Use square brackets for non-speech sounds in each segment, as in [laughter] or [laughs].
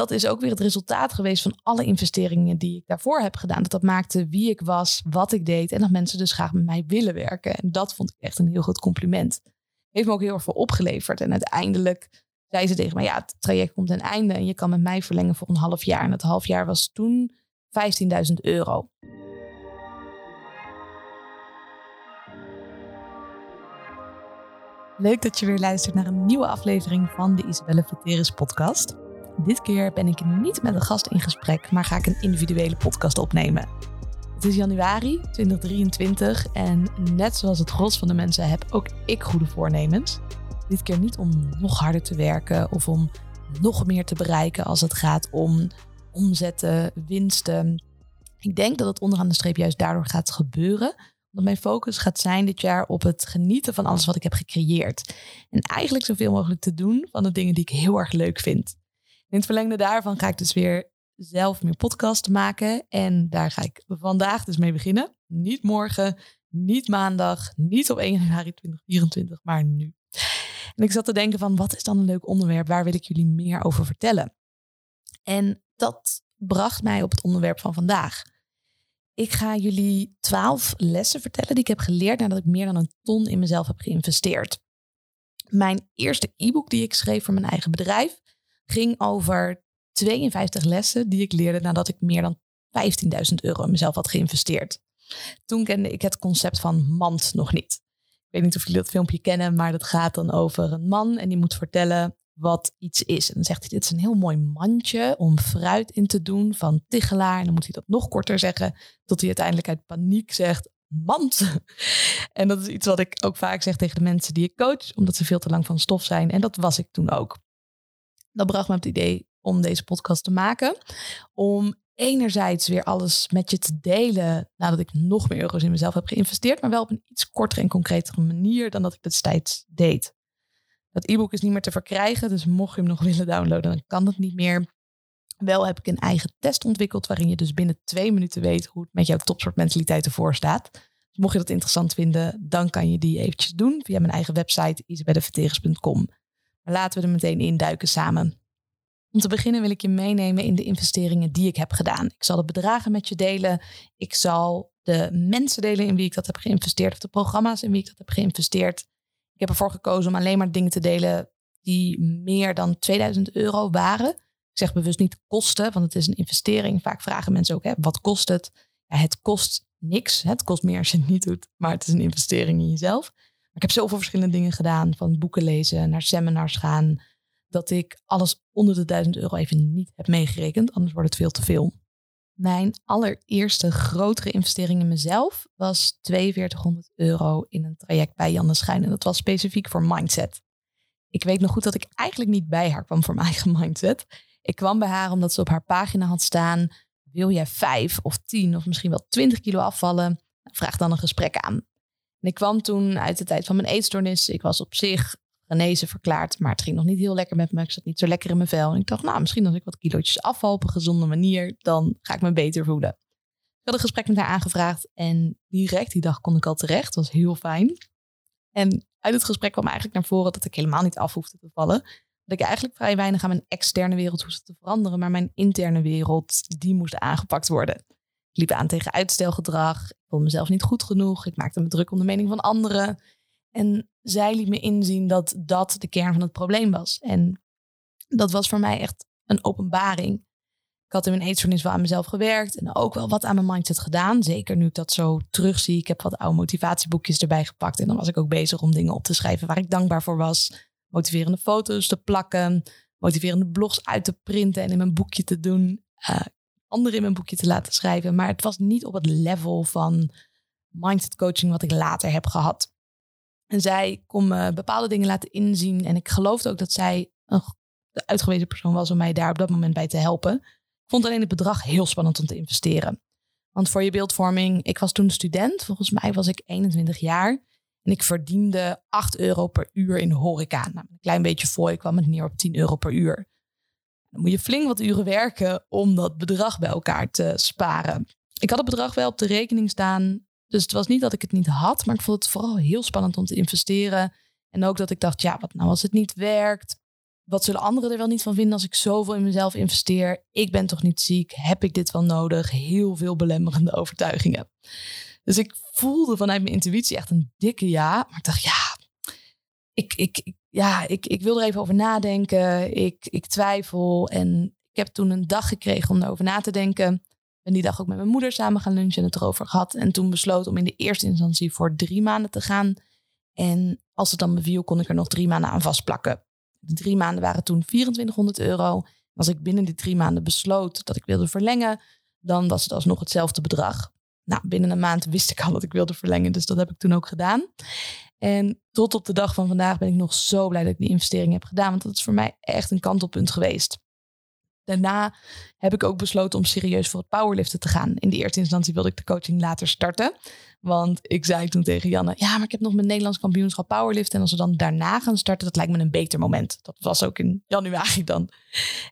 dat is ook weer het resultaat geweest van alle investeringen die ik daarvoor heb gedaan. Dat dat maakte wie ik was, wat ik deed en dat mensen dus graag met mij willen werken. En dat vond ik echt een heel goed compliment. Heeft me ook heel erg veel opgeleverd. En uiteindelijk zei ze tegen mij, ja, het traject komt ten einde en je kan met mij verlengen voor een half jaar. En het half jaar was toen 15.000 euro. Leuk dat je weer luistert naar een nieuwe aflevering van de Isabelle Veteris podcast. Dit keer ben ik niet met een gast in gesprek, maar ga ik een individuele podcast opnemen. Het is januari 2023 en net zoals het gros van de mensen heb ook ik goede voornemens. Dit keer niet om nog harder te werken of om nog meer te bereiken als het gaat om omzetten, winsten. Ik denk dat het onderaan de streep juist daardoor gaat gebeuren. Dat mijn focus gaat zijn dit jaar op het genieten van alles wat ik heb gecreëerd. En eigenlijk zoveel mogelijk te doen van de dingen die ik heel erg leuk vind. In het verlengde daarvan ga ik dus weer zelf meer podcasts maken. En daar ga ik vandaag dus mee beginnen. Niet morgen, niet maandag, niet op 1 januari 2024, maar nu. En ik zat te denken van, wat is dan een leuk onderwerp? Waar wil ik jullie meer over vertellen? En dat bracht mij op het onderwerp van vandaag. Ik ga jullie twaalf lessen vertellen die ik heb geleerd nadat ik meer dan een ton in mezelf heb geïnvesteerd. Mijn eerste e-book die ik schreef voor mijn eigen bedrijf ging over 52 lessen die ik leerde nadat ik meer dan 15.000 euro in mezelf had geïnvesteerd. Toen kende ik het concept van mand nog niet. Ik weet niet of jullie dat filmpje kennen, maar dat gaat dan over een man en die moet vertellen wat iets is. En dan zegt hij, dit is een heel mooi mandje om fruit in te doen van Tichelaar. En dan moet hij dat nog korter zeggen, tot hij uiteindelijk uit paniek zegt, mand. [laughs] En dat is iets wat ik ook vaak zeg tegen de mensen die ik coach, omdat ze veel te lang van stof zijn. En dat was ik toen ook. Dat bracht me op het idee om deze podcast te maken. Om enerzijds weer alles met je te delen nadat ik nog meer euro's in mezelf heb geïnvesteerd, maar wel op een iets kortere en concretere manier dan dat ik destijds deed. Dat e-book is niet meer te verkrijgen, dus mocht je hem nog [laughs] willen downloaden, dan kan dat niet meer. Wel heb ik een eigen test ontwikkeld waarin je dus binnen twee minuten weet hoe het met jouw topsportmentaliteit ervoor staat. Dus mocht je dat interessant vinden, dan kan je die eventjes doen via mijn eigen website isabelleverteris.com. Laten we er meteen induiken samen. Om te beginnen wil ik je meenemen in de investeringen die ik heb gedaan. Ik zal de bedragen met je delen. Ik zal de mensen delen in wie ik dat heb geïnvesteerd. Of de programma's in wie ik dat heb geïnvesteerd. Ik heb ervoor gekozen om alleen maar dingen te delen die meer dan 2000 euro waren. Ik zeg bewust niet kosten, want het is een investering. Vaak vragen mensen ook, hè, wat kost het? Ja, het kost niks. Het kost meer als je het niet doet, maar het is een investering in jezelf. Ik heb zoveel verschillende dingen gedaan, van boeken lezen, naar seminars gaan, dat ik alles onder de 1000 euro even niet heb meegerekend, anders wordt het veel te veel. Mijn allereerste grotere investering in mezelf was 4200 euro in een traject bij Janne Schijn. En dat was specifiek voor mindset. Ik weet nog goed dat ik eigenlijk niet bij haar kwam voor mijn eigen mindset. Ik kwam bij haar omdat ze op haar pagina had staan: Wil jij 5 of 10 of misschien wel 20 kilo afvallen? Vraag dan een gesprek aan. En ik kwam toen uit de tijd van mijn eetstoornis. Ik was op zich genezen verklaard. Maar het ging nog niet heel lekker met me. Ik zat niet zo lekker in mijn vel. En ik dacht, nou, misschien als ik wat kilootjes afval op een gezonde manier, dan ga ik me beter voelen. Ik had een gesprek met haar aangevraagd en direct die dag kon ik al terecht. Dat was heel fijn. En uit het gesprek kwam eigenlijk naar voren dat ik helemaal niet af hoefde te vallen. Dat ik eigenlijk vrij weinig aan mijn externe wereld hoefde te veranderen, maar mijn interne wereld, die moest aangepakt worden. Liep aan tegen uitstelgedrag. Ik vond mezelf niet goed genoeg. Ik maakte me druk om de mening van anderen. En zij liet me inzien dat dat de kern van het probleem was. En dat was voor mij echt een openbaring. Ik had in mijn eetstoornis wel aan mezelf gewerkt en ook wel wat aan mijn mindset gedaan. Zeker nu ik dat zo terugzie. Ik heb wat oude motivatieboekjes erbij gepakt. En dan was ik ook bezig om dingen op te schrijven waar ik dankbaar voor was. Motiverende foto's te plakken. Motiverende blogs uit te printen en in mijn boekje te doen. Uh, anderen in mijn boekje te laten schrijven. Maar het was niet op het level van mindset coaching wat ik later heb gehad. En zij kon me bepaalde dingen laten inzien. En ik geloofde ook dat zij een, de uitgewezen persoon was om mij daar op dat moment bij te helpen. Ik vond alleen het bedrag heel spannend om te investeren. Want voor je beeldvorming, ik was toen student. Volgens mij was ik 21 jaar. En ik verdiende 8 euro per uur in de horeca. Nou, een klein beetje voor, ik kwam het neer op 10 euro per uur. Dan moet je flink wat uren werken om dat bedrag bij elkaar te sparen. Ik had het bedrag wel op de rekening staan dus het was niet dat ik het niet had, maar ik vond het vooral heel spannend om te investeren. En ook dat ik dacht, ja, wat nou als het niet werkt? wat zullen anderen er wel niet van vinden als ik zoveel in mezelf investeer? Ik ben toch niet ziek? Heb ik dit wel nodig? Heel veel belemmerende overtuigingen. Dus ik voelde vanuit mijn intuïtie echt een dikke ja. Maar ik dacht, ja, ik, ik, ja, ik, ik wil er even over nadenken. Ik, ik twijfel. En ik heb toen een dag gekregen om erover na te denken. En die dag ook met mijn moeder samen gaan lunchen en het erover gehad. En toen besloten om in de eerste instantie voor drie maanden te gaan. En als het dan beviel, kon ik er nog drie maanden aan vastplakken. De drie maanden waren toen 2400 euro. Als ik binnen die drie maanden besloot dat ik wilde verlengen, dan was het alsnog hetzelfde bedrag. Nou, binnen een maand wist ik al dat ik wilde verlengen, dus dat heb ik toen ook gedaan. En tot op de dag van vandaag ben ik nog zo blij dat ik die investering heb gedaan, want dat is voor mij echt een kantelpunt geweest. Daarna heb ik ook besloten om serieus voor het powerliften te gaan. In de eerste instantie wilde ik de coaching later starten. Want ik zei toen tegen Janne, ja, maar ik heb nog mijn Nederlands kampioenschap powerliften. En als we dan daarna gaan starten, dat lijkt me een beter moment. Dat was ook in januari dan.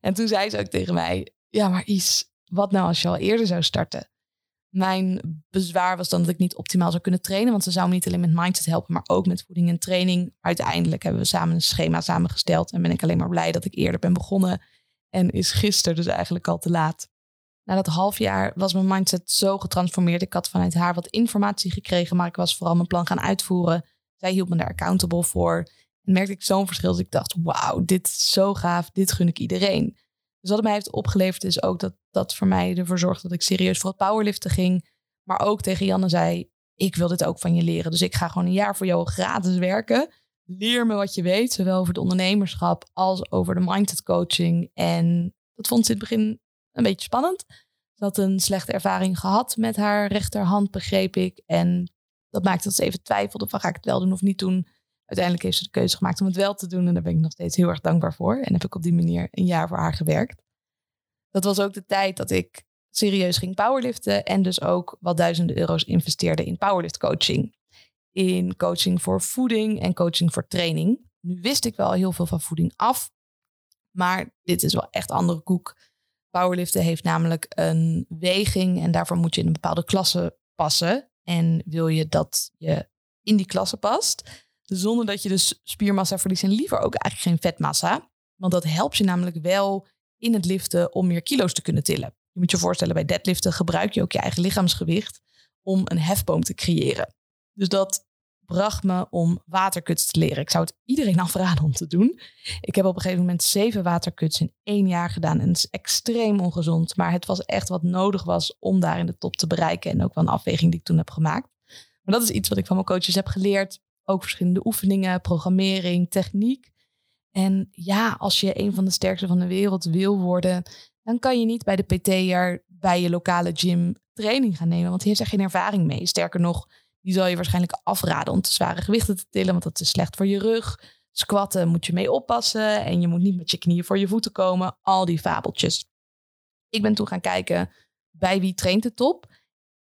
En toen zei ze ook tegen mij, ja, maar Is, wat nou als je al eerder zou starten? Mijn bezwaar was dan dat ik niet optimaal zou kunnen trainen. Want ze zou me niet alleen met mindset helpen, maar ook met voeding en training. Uiteindelijk hebben we samen een schema samengesteld. En ben ik alleen maar blij dat ik eerder ben begonnen. En is gisteren dus eigenlijk al te laat. Na dat half jaar was mijn mindset zo getransformeerd. Ik had vanuit haar wat informatie gekregen, maar ik was vooral mijn plan gaan uitvoeren. Zij hield me daar accountable voor. En merkte ik zo'n verschil dat ik dacht, wauw, dit is zo gaaf, dit gun ik iedereen. Dus wat het mij heeft opgeleverd is ook dat dat voor mij ervoor zorgde dat ik serieus voor het powerliften ging. Maar ook tegen Janne zei, ik wil dit ook van je leren. Dus ik ga gewoon een jaar voor jou gratis werken. Leer me wat je weet, zowel over het ondernemerschap als over de mindset coaching. En dat vond ze in het begin een beetje spannend. Ze had een slechte ervaring gehad met haar rechterhand, begreep ik. En dat maakte dat ze even twijfelde van ga ik het wel doen of niet doen. Uiteindelijk heeft ze de keuze gemaakt om het wel te doen. En daar ben ik nog steeds heel erg dankbaar voor. En heb ik op die manier een jaar voor haar gewerkt. Dat was ook de tijd dat ik serieus ging powerliften. En dus ook wat duizenden euro's investeerde in powerlift coaching. In coaching voor voeding en coaching voor training. Nu wist ik wel heel veel van voeding af. Maar dit is wel echt andere koek. Powerliften heeft namelijk een weging en daarvoor moet je in een bepaalde klasse passen. En wil je dat je in die klasse past, zonder dat je dus spiermassa verliest en liever ook eigenlijk geen vetmassa. Want dat helpt je namelijk wel in het liften om meer kilo's te kunnen tillen. Je moet je voorstellen, bij deadliften gebruik je ook je eigen lichaamsgewicht om een hefboom te creëren. Dus dat bracht me om waterkuts te leren. Ik zou het iedereen [laughs] afraden om te doen. Ik heb op een gegeven moment zeven waterkuts in één jaar gedaan. En het is extreem ongezond. Maar het was echt wat nodig was om daar in de top te bereiken. En ook wel een afweging die ik toen heb gemaakt. Maar dat is iets wat ik van mijn coaches heb geleerd. Ook verschillende oefeningen, programmering, techniek. En ja, als je een van de sterkste van de wereld wil worden, dan kan je niet bij de PT'er bij je lokale gym training gaan nemen. Want die heeft er geen ervaring mee. Sterker nog, die zal je waarschijnlijk afraden om te zware gewichten te tillen, want dat is slecht voor je rug. Squatten moet je mee oppassen en je moet niet met je knieën voor je voeten komen. Al die fabeltjes. Ik ben toen gaan kijken bij wie traint de top?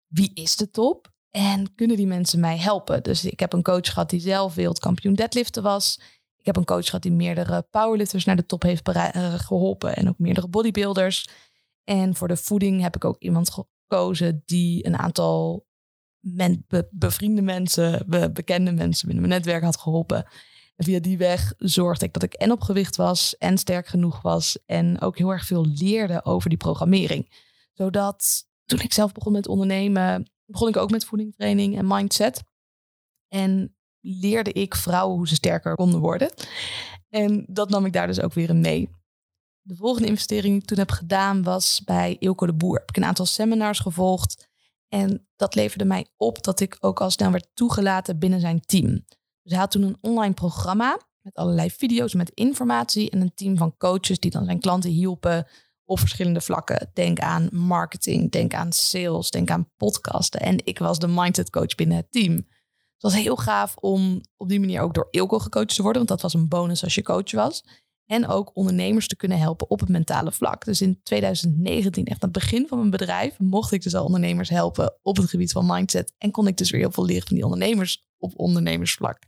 Wie is de top? En kunnen die mensen mij helpen? Dus ik heb een coach gehad die zelf wereldkampioen deadliften was. Ik heb een coach gehad die meerdere powerlifters naar de top heeft eh, geholpen en ook meerdere bodybuilders. En voor de voeding heb ik ook iemand gekozen die een aantal bevriende mensen, bekende mensen binnen mijn netwerk had geholpen. En via die weg zorgde ik dat ik en op gewicht was en sterk genoeg was. En ook heel erg veel leerde over die programmering. Zodat toen ik zelf begon met ondernemen, begon ik ook met voedingtraining en mindset. En leerde ik vrouwen hoe ze sterker konden worden. En dat nam ik daar dus ook weer in mee. De volgende investering die ik toen heb gedaan was bij Ilko de Boer. Heb ik een aantal seminars gevolgd en dat leverde mij op dat ik ook al snel werd toegelaten binnen zijn team. Dus hij had toen een online programma met allerlei video's met informatie en een team van coaches die dan zijn klanten hielpen op verschillende vlakken. Denk aan marketing, denk aan sales, denk aan podcasten. En ik was de mindset coach binnen het team. Het was heel gaaf om op die manier ook door Ilko gecoacht te worden, want dat was een bonus als je coach was. En ook ondernemers te kunnen helpen op het mentale vlak. Dus in 2019, echt aan het begin van mijn bedrijf, mocht ik dus al ondernemers helpen op het gebied van mindset. En kon ik dus weer heel veel leren van die ondernemers op ondernemersvlak.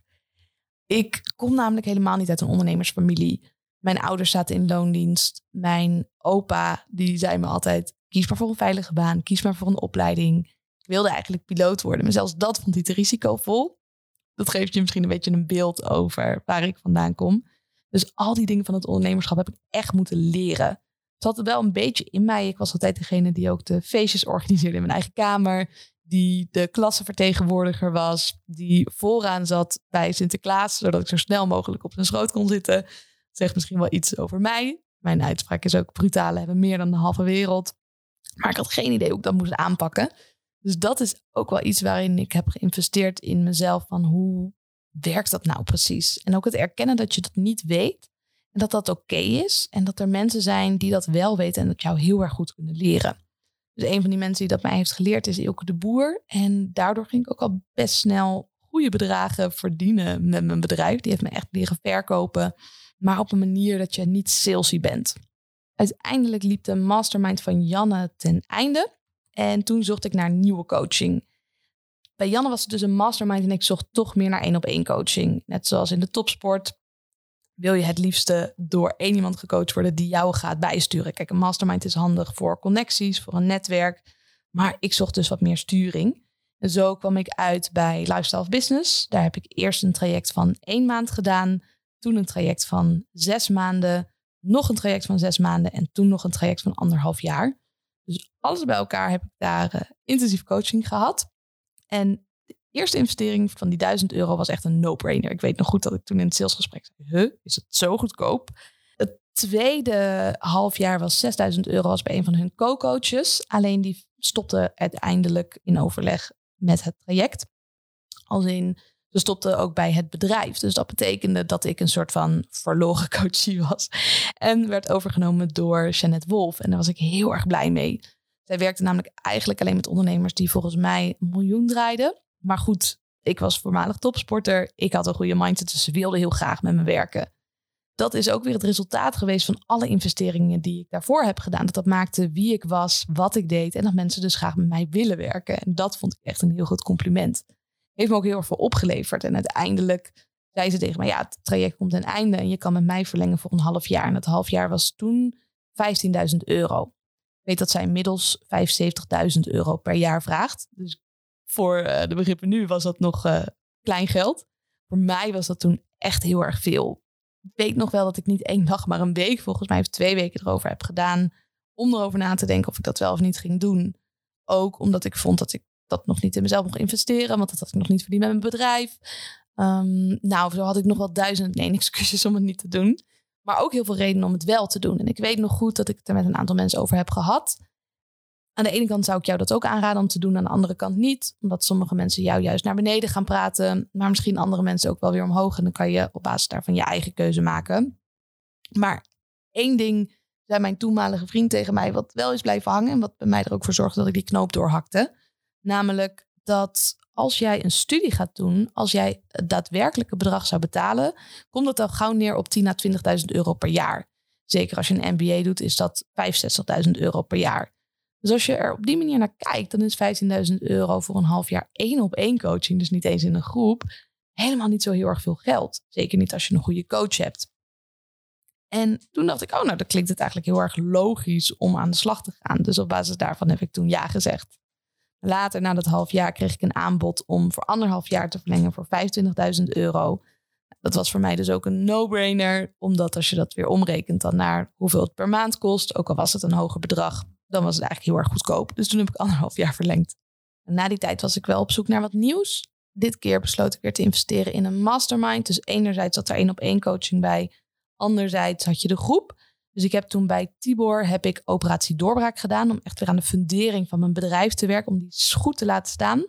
Ik kom namelijk helemaal niet uit een ondernemersfamilie. Mijn ouders zaten in loondienst. Mijn opa, die zei me altijd, kies maar voor een veilige baan, kies maar voor een opleiding. Ik wilde eigenlijk piloot worden, maar zelfs dat vond hij te risicovol. Dat geeft je misschien een beetje een beeld over waar ik vandaan kom. Dus al die dingen van het ondernemerschap heb ik echt moeten leren. Het zat er wel een beetje in mij. Ik was altijd degene die ook de feestjes organiseerde in mijn eigen kamer. Die de klassenvertegenwoordiger was. Die vooraan zat bij Sinterklaas. Zodat ik zo snel mogelijk op zijn schoot kon zitten. Zegt misschien wel iets over mij. Mijn uitspraak is ook brutale hebben meer dan de halve wereld. Maar ik had geen idee hoe ik dat moest aanpakken. Dus dat is ook wel iets waarin ik heb geïnvesteerd in mezelf. Van hoe werkt dat nou precies? En ook het erkennen dat je dat niet weet. En dat dat oké is. En dat er mensen zijn die dat wel weten en dat jou heel erg goed kunnen leren. Dus een van die mensen die dat mij heeft geleerd is Ilke de Boer. En daardoor ging ik ook al best snel goede bedragen verdienen met mijn bedrijf. Die heeft me echt leren verkopen. Maar op een manier dat je niet salesy bent. Uiteindelijk liep de mastermind van Janne ten einde. En toen zocht ik naar nieuwe coaching. Bij Janne was het dus een mastermind en ik zocht toch meer naar één op één coaching. Net zoals in de topsport wil je het liefste door één iemand gecoacht worden die jou gaat bijsturen. Kijk, een mastermind is handig voor connecties, voor een netwerk. Maar ik zocht dus wat meer sturing. En zo kwam ik uit bij Lifestyle Business. Daar heb ik eerst een traject van één maand gedaan. Toen een traject van zes maanden. Nog een traject van zes maanden. En toen nog een traject van anderhalf jaar. Dus alles bij elkaar heb ik daar uh, intensief coaching gehad. En de eerste investering van die 1000 euro was echt een no-brainer. Ik weet nog goed dat ik toen in het salesgesprek zei: Huh, is het zo goedkoop? Het tweede half jaar was 6000 euro als bij een van hun co-coaches. Alleen die stopte uiteindelijk in overleg met het traject. Als in, ze stopte ook bij het bedrijf. Dus dat betekende dat ik een soort van verloren coachie was. En werd overgenomen door Jeannette Wolf. En daar was ik heel erg blij mee. Zij werkte namelijk eigenlijk alleen met ondernemers die volgens mij een miljoen draaiden. Maar goed, ik was voormalig topsporter. Ik had een goede mindset, dus ze wilde heel graag met me werken. Dat is ook weer het resultaat geweest van alle investeringen die ik daarvoor heb gedaan. Dat dat maakte wie ik was, wat ik deed en dat mensen dus graag met mij willen werken. En dat vond ik echt een heel goed compliment. Heeft me ook heel erg veel opgeleverd. En uiteindelijk zei ze tegen mij, ja, het traject komt ten einde en je kan met mij verlengen voor een half jaar. En dat half jaar was toen 15.000 euro weet dat zij inmiddels 75.000 euro per jaar vraagt. Dus voor uh, de begrippen nu was dat nog uh, klein geld. Voor mij was dat toen echt heel erg veel. Ik weet nog wel dat ik niet één dag, maar een week, volgens mij, of twee weken erover heb gedaan. Om erover na te denken of ik dat wel of niet ging doen. Ook omdat ik vond dat ik dat nog niet in mezelf mocht investeren, want dat had ik nog niet verdiend met mijn bedrijf. Um, nou, zo had ik nog wel duizend nee [laughs] excuses om het niet te doen. Maar ook heel veel redenen om het wel te doen. En ik weet nog goed dat ik het er met een aantal mensen over heb gehad. Aan de ene kant zou ik jou dat ook aanraden om te doen, aan de andere kant niet. Omdat sommige mensen jou juist naar beneden gaan praten, maar misschien andere mensen ook wel weer omhoog. En dan kan je op basis daarvan je eigen keuze maken. Maar één ding zei mijn toenmalige vriend tegen mij, wat wel is blijven hangen en wat bij mij er ook voor zorgde dat ik die knoop doorhakte. Namelijk dat als jij een studie gaat doen, als jij het daadwerkelijke bedrag zou betalen, komt dat al gauw neer op 10.000 à 20.000 euro per jaar. Zeker als je een MBA doet, is dat 65.000 euro per jaar. Dus als je er op die manier naar kijkt, dan is 15.000 euro voor een half jaar één op één coaching, dus niet eens in een groep, helemaal niet zo heel erg veel geld. Zeker niet als je een goede coach hebt. En toen dacht ik, oh nou, dat klinkt het eigenlijk heel erg logisch om aan de slag te gaan. Dus op basis daarvan heb ik toen ja gezegd. Later, na dat half jaar, kreeg ik een aanbod om voor anderhalf jaar te verlengen voor 25.000 euro. Dat was voor mij dus ook een no-brainer, omdat als je dat weer omrekent dan naar hoeveel het per maand kost, ook al was het een hoger bedrag, dan was het eigenlijk heel erg goedkoop. Dus toen heb ik anderhalf jaar verlengd. En na die tijd was ik wel op zoek naar wat nieuws. Dit keer besloot ik weer te investeren in een mastermind. Dus enerzijds zat er één op één coaching bij. Anderzijds had je de groep. Dus ik heb toen bij Tibor heb ik operatie doorbraak gedaan om echt weer aan de fundering van mijn bedrijf te werken, om die goed te laten staan.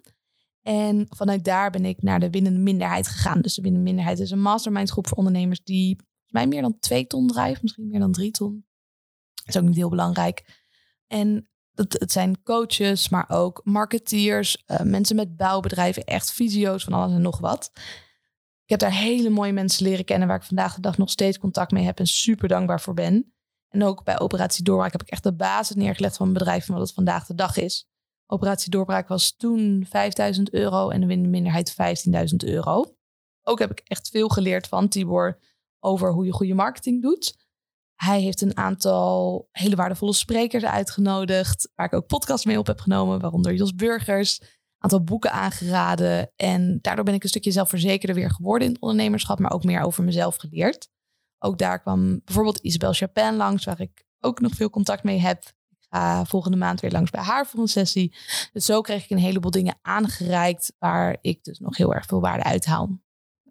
En vanuit daar ben ik naar de winnende minderheid gegaan. Dus de winnende minderheid is een mastermind groep voor ondernemers die volgens mij meer dan twee ton drijft, misschien meer dan drie ton. Dat is ook niet heel belangrijk. En het, het zijn coaches, maar ook marketeers, uh, mensen met bouwbedrijven, echt visio's van alles en nog wat. Ik heb daar hele mooie mensen leren kennen waar ik vandaag de dag nog steeds contact mee heb en super dankbaar voor ben. En ook bij Operatie Doorbraak heb ik echt de basis neergelegd van mijn bedrijf en wat het vandaag de dag is. Operatie Doorbraak was toen 5000 euro en de minderheid 15.000 euro. Ook heb ik echt veel geleerd van Tibor over hoe je goede marketing doet. Hij heeft een aantal hele waardevolle sprekers uitgenodigd, waar ik ook podcasts mee op heb genomen, waaronder Jos Burgers, een aantal boeken aangeraden. En daardoor ben ik een stukje zelfverzekerder weer geworden in het ondernemerschap, maar ook meer over mezelf geleerd. Ook daar kwam bijvoorbeeld Isabel Chapin langs, waar ik ook nog veel contact mee heb. Ik ga volgende maand weer langs bij haar voor een sessie. Dus zo kreeg ik een heleboel dingen aangereikt waar ik dus nog heel erg veel waarde uithaal.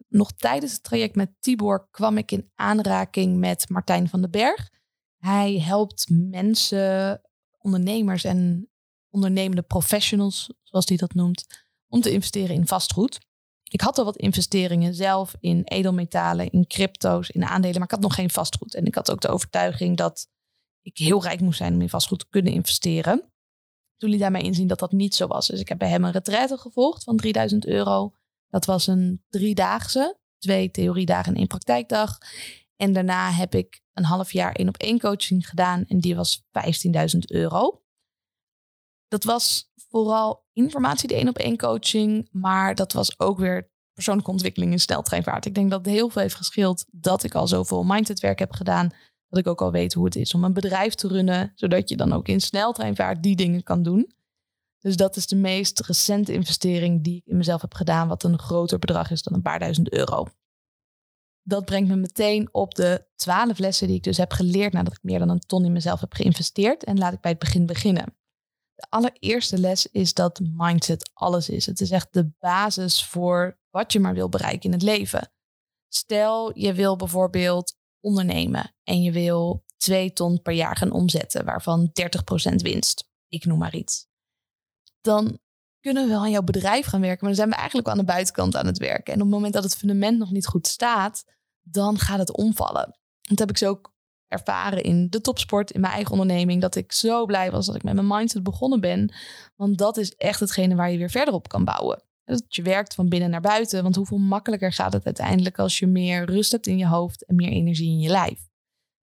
Nog tijdens het traject met Tibor kwam ik in aanraking met Martijn van den Berg. Hij helpt mensen, ondernemers en ondernemende professionals, zoals hij dat noemt, om te investeren in vastgoed. Ik had al wat investeringen zelf in edelmetalen, in crypto's, in aandelen, maar ik had nog geen vastgoed. En ik had ook de overtuiging dat ik heel rijk moest zijn om in vastgoed te kunnen investeren. Toen liet hij mij inzien dat dat niet zo was. Dus ik heb bij hem een retraite gevolgd van 3000 euro. Dat was een driedaagse, twee theoriedagen en één praktijkdag. En daarna heb ik een half jaar één op één coaching gedaan en die was 15.000 euro. Dat was vooral informatie, de één op één coaching, maar dat was ook weer persoonlijke ontwikkeling in sneltreinvaart. Ik denk dat het heel veel heeft geschild dat ik al zoveel mindsetwerk heb gedaan, dat ik ook al weet hoe het is om een bedrijf te runnen, zodat je dan ook in sneltreinvaart die dingen kan doen. Dus dat is de meest recente investering die ik in mezelf heb gedaan, wat een groter bedrag is dan een paar duizend euro. Dat brengt me meteen op de twaalf lessen die ik dus heb geleerd nadat ik meer dan een ton in mezelf heb geïnvesteerd. En laat ik bij het begin beginnen. De allereerste les is dat mindset alles is. Het is echt de basis voor wat je maar wil bereiken in het leven. Stel, je wil bijvoorbeeld ondernemen en je wil 2 ton per jaar gaan omzetten, waarvan 30% winst. Ik noem maar iets. Dan kunnen we wel aan jouw bedrijf gaan werken, maar dan zijn we eigenlijk aan de buitenkant aan het werken. En op het moment dat het fundament nog niet goed staat, dan gaat het omvallen. Dat heb ik zo ook ervaren in de topsport, in mijn eigen onderneming. Dat ik zo blij was dat ik met mijn mindset begonnen ben. Want dat is echt hetgene waar je weer verder op kan bouwen. Dat je werkt van binnen naar buiten. Want hoeveel makkelijker gaat het uiteindelijk als je meer rust hebt in je hoofd en meer energie in je lijf.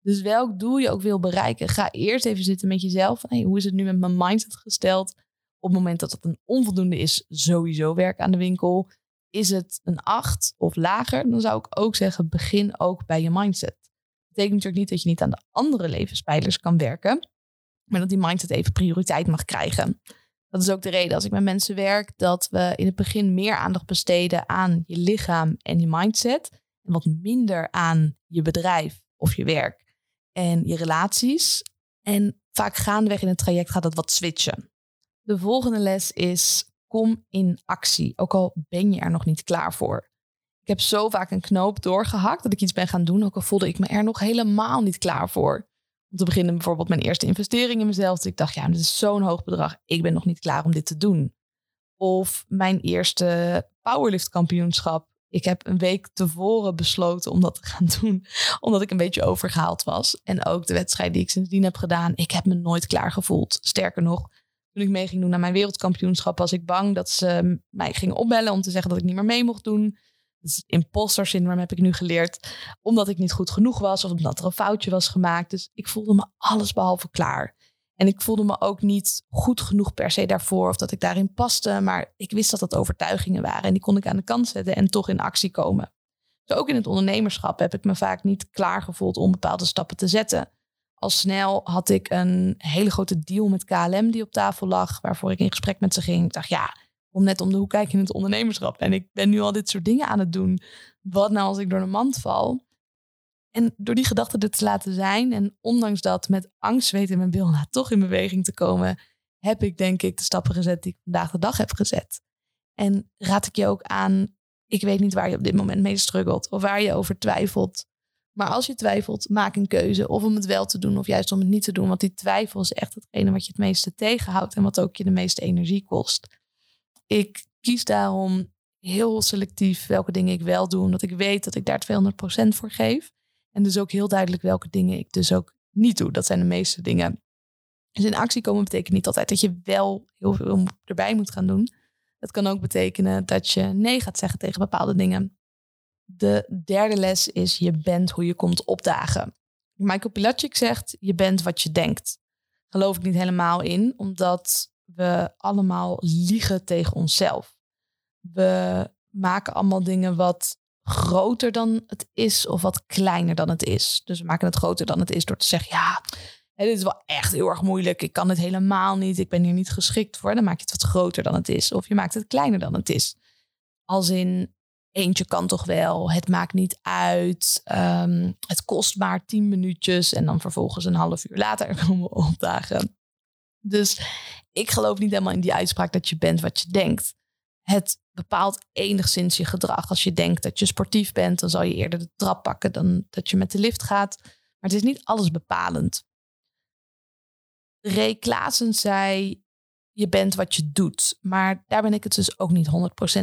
Dus welk doel je ook wil bereiken, ga eerst even zitten met jezelf. Hey, hoe is het nu met mijn mindset gesteld? Op het moment dat het een onvoldoende is, sowieso werk aan de winkel. Is het een 8 of lager, dan zou ik ook zeggen, begin ook bij je mindset betekent natuurlijk niet dat je niet aan de andere levenspijlers kan werken, maar dat die mindset even prioriteit mag krijgen. Dat is ook de reden als ik met mensen werk, dat we in het begin meer aandacht besteden aan je lichaam en je mindset. En wat minder aan je bedrijf of je werk en je relaties. En vaak gaandeweg in het traject gaat dat wat switchen. De volgende les is: kom in actie, ook al ben je er nog niet klaar voor. Ik heb zo vaak een knoop doorgehakt dat ik iets ben gaan doen, ook al voelde ik me er nog helemaal niet klaar voor. Om te beginnen bijvoorbeeld mijn eerste investering in mezelf. Dat ik dacht, ja, dit is zo'n hoog bedrag. Ik ben nog niet klaar om dit te doen. Of mijn eerste powerlift kampioenschap. Ik heb een week tevoren besloten om dat te gaan [laughs] doen. Omdat ik een beetje overgehaald was. En ook de wedstrijd die ik sindsdien heb gedaan. Ik heb me nooit klaar gevoeld. Sterker nog, toen ik mee ging doen naar mijn wereldkampioenschap, was ik bang dat ze mij gingen opbellen om te zeggen dat ik niet meer mee mocht doen. Dus imposter syndroom heb ik nu geleerd. Omdat ik niet goed genoeg was of omdat er een foutje was gemaakt. Dus ik voelde me alles behalve klaar. En ik voelde me ook niet goed genoeg per se daarvoor of dat ik daarin paste. Maar ik wist dat dat overtuigingen waren en die kon ik aan de kant zetten en toch in actie komen. Zo ook in het ondernemerschap heb ik me vaak niet klaar gevoeld om bepaalde stappen te zetten. Al snel had ik een hele grote deal met KLM die op tafel lag, waarvoor ik in gesprek met ze ging. Ik dacht, ja, om net om de hoek kijken in het ondernemerschap. En ik ben nu al dit soort dingen aan het doen. Wat nou als ik door de mand val? En door die gedachte er te laten zijn en ondanks dat met angst weten mijn bil toch in beweging te komen, heb ik denk ik de stappen gezet die ik vandaag de dag heb gezet. En raad ik je ook aan, ik weet niet waar je op dit moment mee struggelt of waar je over twijfelt. Maar als je twijfelt, maak een keuze of om het wel te doen of juist om het niet te doen. Want die twijfel is echt hetgene wat je het meeste tegenhoudt en wat ook je de meeste energie kost. Ik kies daarom heel selectief welke dingen ik wel doe, omdat ik weet dat ik daar 200% voor geef. En dus ook heel duidelijk welke dingen ik dus ook niet doe. Dat zijn de meeste dingen. Dus in actie komen betekent niet altijd dat je wel heel veel erbij moet gaan doen. Het kan ook betekenen dat je nee gaat zeggen tegen bepaalde dingen. De derde les is je bent hoe je komt opdagen. Michael Pilatschik zegt je bent wat je denkt. Geloof ik niet helemaal in, omdat we allemaal liegen tegen onszelf. We maken allemaal dingen wat groter dan het is of wat kleiner dan het is. Dus we maken het groter dan het is door te zeggen, ja, dit is wel echt heel erg moeilijk. Ik kan het helemaal niet. Ik ben hier niet geschikt voor. Dan maak je het wat groter dan het is. Of je maakt het kleiner dan het is. Als in, eentje kan toch wel, het maakt niet uit, ehm, het kost maar tien minuutjes en dan vervolgens een half uur later [laughs] komen we opdagen. Dus ik geloof niet helemaal in die uitspraak dat je bent wat je denkt. Het bepaalt enigszins je gedrag. Als je denkt dat je sportief bent, dan zal je eerder de trap pakken dan dat je met de lift gaat. Maar het is niet alles bepalend. Ray Klaassen zei: Je bent wat je doet. Maar daar ben ik het dus ook niet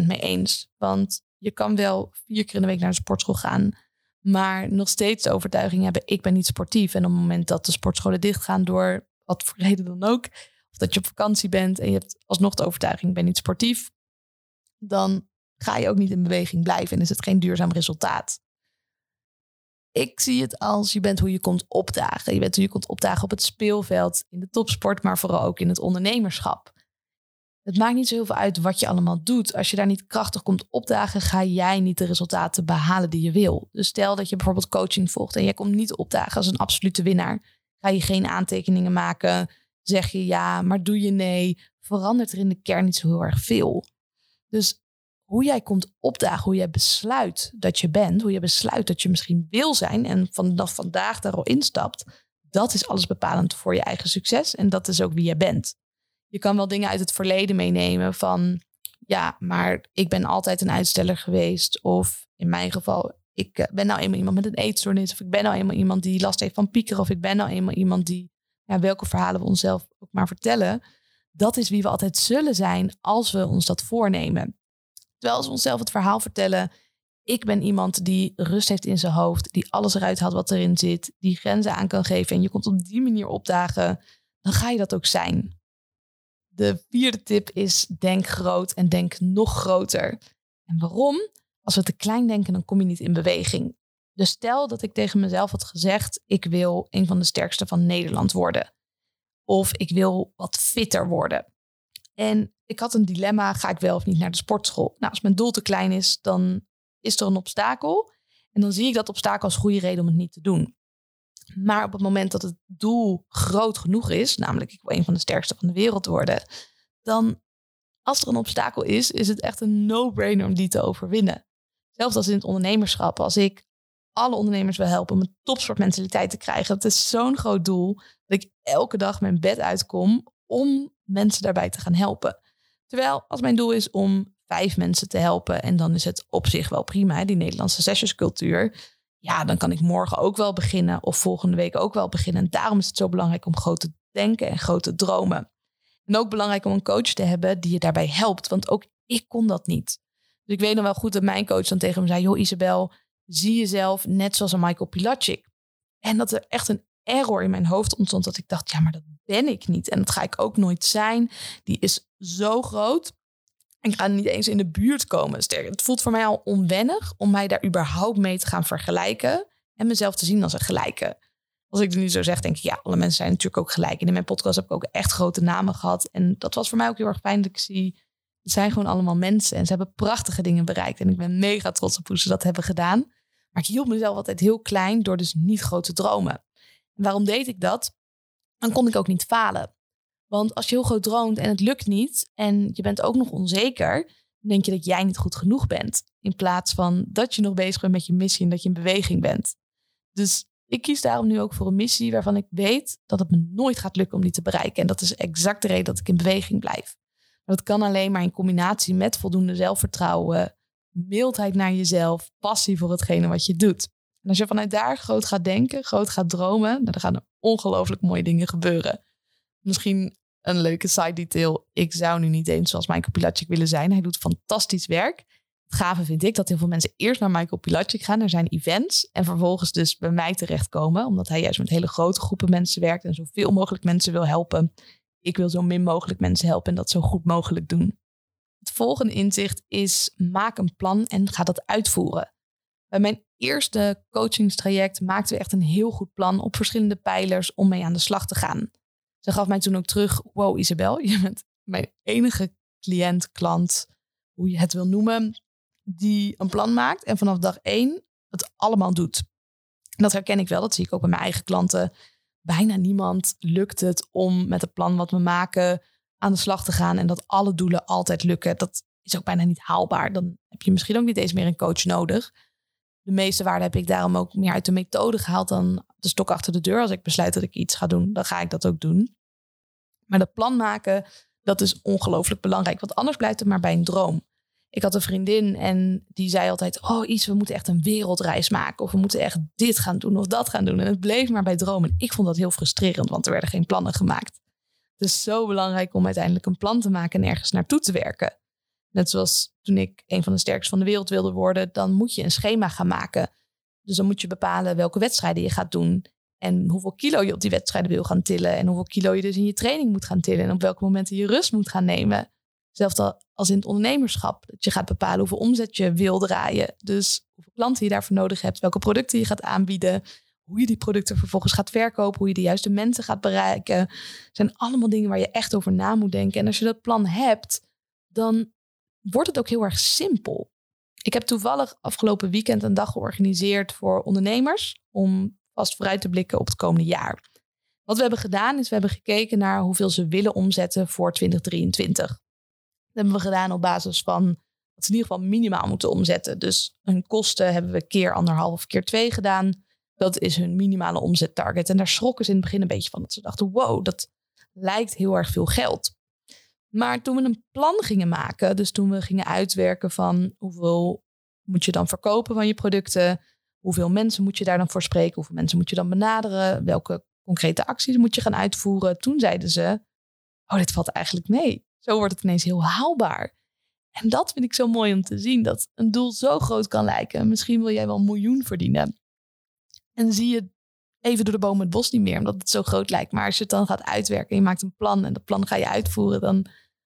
100% mee eens. Want je kan wel vier keer in de week naar de sportschool gaan. Maar nog steeds de overtuiging hebben: ik ben niet sportief. En op het moment dat de sportscholen dichtgaan door wat voor reden dan ook. Dat je op vakantie bent en je hebt alsnog de overtuiging: ben niet sportief. Dan ga je ook niet in beweging blijven en is het geen duurzaam resultaat. Ik zie het als je bent hoe je komt opdagen. Je bent hoe je komt opdagen op het speelveld, in de topsport, maar vooral ook in het ondernemerschap. Het maakt niet zo heel veel uit wat je allemaal doet. Als je daar niet krachtig komt opdagen, ga jij niet de resultaten behalen die je wil. Dus stel dat je bijvoorbeeld coaching volgt en jij komt niet opdagen als een absolute winnaar. Ga je geen aantekeningen maken? Zeg je ja, maar doe je nee? Verandert er in de kern niet zo heel erg veel. Dus hoe jij komt opdagen, hoe jij besluit dat je bent, hoe je besluit dat je misschien wil zijn en vanaf vandaag daar al instapt, dat is alles bepalend voor je eigen succes en dat is ook wie je bent. Je kan wel dingen uit het verleden meenemen van, ja, maar ik ben altijd een uitsteller geweest of in mijn geval, ik eh, ben nou eenmaal iemand met een eetstoornis of ik ben nou eenmaal iemand die last heeft van piekeren of ik ben nou eenmaal iemand die, ja, welke verhalen we onszelf ook maar vertellen. Dat is wie we altijd zullen zijn als we ons dat voornemen. Terwijl ze onszelf het verhaal vertellen. Ik ben iemand die rust heeft in zijn hoofd, die alles eruit haalt wat erin zit, die grenzen aan kan geven en je komt op die manier opdagen, dan ga je dat ook zijn. De vierde tip is denk groot en denk nog groter. En waarom? Als we te klein denken, dan kom je niet in beweging. Dus stel dat ik tegen mezelf had gezegd, ik wil een van de sterkste van Nederland worden. Of ik wil wat fitter worden. En ik had een dilemma, ga ik wel of niet naar de sportschool? Nou, als mijn doel te klein is, dan is er een obstakel. En dan zie ik dat obstakel als goede reden om het niet te doen. Maar op het moment dat het doel groot genoeg is, namelijk ik wil een van de sterkste van de wereld worden, dan als er een obstakel is, is het echt een no-brainer om die te overwinnen. Zelfs als in het ondernemerschap, als ik alle ondernemers wil helpen om een topsportmentaliteit te krijgen, het is zo'n groot doel dat ik elke dag mijn bed uitkom om mensen daarbij te gaan helpen. Terwijl als mijn doel is om vijf mensen te helpen en dan is het op zich wel prima, die Nederlandse sessionscultuur. Ja, dan kan ik morgen ook wel beginnen of volgende week ook wel beginnen. En daarom is het zo belangrijk om groot te denken en grote dromen. En ook belangrijk om een coach te hebben die je daarbij helpt, want ook ik kon dat niet. Dus ik weet nog wel goed dat mijn coach dan tegen me zei: Joh, Isabel, zie jezelf net zoals een Michael Pilacic. En dat er echt een error in mijn hoofd ontstond dat ik dacht, ja, maar dat ben ik niet. En dat ga ik ook nooit zijn. Die is zo groot. Ik ga niet eens in de buurt komen. Sterker, het voelt voor mij al onwennig om mij daar überhaupt mee te gaan vergelijken. En mezelf te zien als een gelijke. Als ik het nu zo zeg, denk ik, ja, alle mensen zijn natuurlijk ook gelijk. En in mijn podcast heb ik ook echt grote namen gehad. En dat was voor mij ook heel erg fijn dat ik zie, het zijn gewoon allemaal mensen. En ze hebben prachtige dingen bereikt. En ik ben mega trots op hoe ze dat hebben gedaan. Maar ik hield mezelf altijd heel klein door dus niet grote dromen. Waarom deed ik dat? Dan kon ik ook niet falen. Want als je heel groot droomt en het lukt niet en je bent ook nog onzeker, dan denk je dat jij niet goed genoeg bent. In plaats van dat je nog bezig bent met je missie en dat je in beweging bent. Dus ik kies daarom nu ook voor een missie waarvan ik weet dat het me nooit gaat lukken om die te bereiken. En dat is exact de reden dat ik in beweging blijf. Maar dat kan alleen maar in combinatie met voldoende zelfvertrouwen, mildheid naar jezelf, passie voor hetgene wat je doet. En als je vanuit daar groot gaat denken, groot gaat dromen, nou, dan gaan er ongelooflijk mooie dingen gebeuren. Misschien een leuke side detail. Ik zou nu niet eens zoals Michael Pilacic willen zijn. Hij doet fantastisch werk. Het gave vind ik dat heel veel mensen eerst naar Michael Pilacic gaan, naar zijn events. En vervolgens dus bij mij terechtkomen. Omdat hij juist met hele grote groepen mensen werkt en zoveel mogelijk mensen wil helpen. Ik wil zo min mogelijk mensen helpen en dat zo goed mogelijk doen. Volgende inzicht is maak een plan en ga dat uitvoeren. Bij mijn eerste coachingstraject maakten we echt een heel goed plan op verschillende pijlers om mee aan de slag te gaan. Ze gaf mij toen ook terug: Wow, Isabel, [laughs] je bent mijn enige cliënt, klant, hoe je het wil noemen, die een plan maakt en vanaf dag één het allemaal doet. dat herken ik wel, dat zie ik ook bij mijn eigen klanten. Bijna niemand lukt het om met het plan wat we maken aan de slag te gaan en dat alle doelen altijd lukken. Dat is ook bijna niet haalbaar. Dan heb je misschien ook niet eens meer een coach nodig. De meeste waarde heb ik daarom ook meer uit de methode gehaald dan de stok achter de deur. Als ik besluit dat ik iets ga doen, dan ga ik dat ook doen. Maar dat plan maken, dat is ongelooflijk belangrijk. Want anders blijft het maar bij een droom. Ik had een vriendin en die zei altijd: Oh, iets, we moeten echt een wereldreis maken. Of we moeten echt dit gaan doen of dat gaan doen. En het bleef maar bij dromen. Ik vond dat heel frustrerend, want er werden geen plannen gemaakt. Het is zo belangrijk om uiteindelijk een plan te maken en ergens naartoe te werken. Net zoals toen ik een van de sterkste van de wereld wilde worden, dan moet je een schema gaan maken. Dus dan moet je bepalen welke wedstrijden je gaat doen. En hoeveel kilo je op die wedstrijden wil gaan tillen. En hoeveel kilo je dus in je training moet gaan tillen. En op welke momenten je rust moet gaan nemen. Zelfs als in het ondernemerschap. Dat je gaat bepalen hoeveel omzet je wil draaien. Dus hoeveel klanten je daarvoor nodig hebt. Welke producten je gaat aanbieden. Hoe je die producten vervolgens gaat verkopen. Hoe je de juiste mensen gaat bereiken. Zijn allemaal dingen waar je echt over na moet denken. En als je dat plan hebt, dan wordt het ook heel erg simpel. Ik heb toevallig afgelopen weekend een dag georganiseerd voor ondernemers. Om vast vooruit te blikken op het komende jaar. Wat we hebben gedaan is we hebben gekeken naar hoeveel ze willen omzetten voor 2023. Dat hebben we gedaan op basis van dat ze in ieder geval minimaal moeten omzetten. Dus hun kosten hebben we keer anderhalf, keer twee gedaan. Dat is hun minimale omzettarget. En daar schrokken ze in het begin een beetje van. Dat ze dachten, wow, dat lijkt heel erg veel geld. Maar toen we een plan gingen maken, dus toen we gingen uitwerken van hoeveel moet je dan verkopen van je producten, hoeveel mensen moet je daar dan voor spreken, hoeveel mensen moet je dan benaderen, welke concrete acties moet je gaan uitvoeren, toen zeiden ze, oh, dit valt eigenlijk mee. Zo wordt het ineens heel haalbaar. En dat vind ik zo mooi om te zien, dat een doel zo groot kan lijken. Misschien wil jij wel een miljoen verdienen. En zie je even door de bomen het bos niet meer, omdat het zo groot lijkt. Maar als je het dan gaat uitwerken en je maakt een plan en dat plan ga je uitvoeren, dan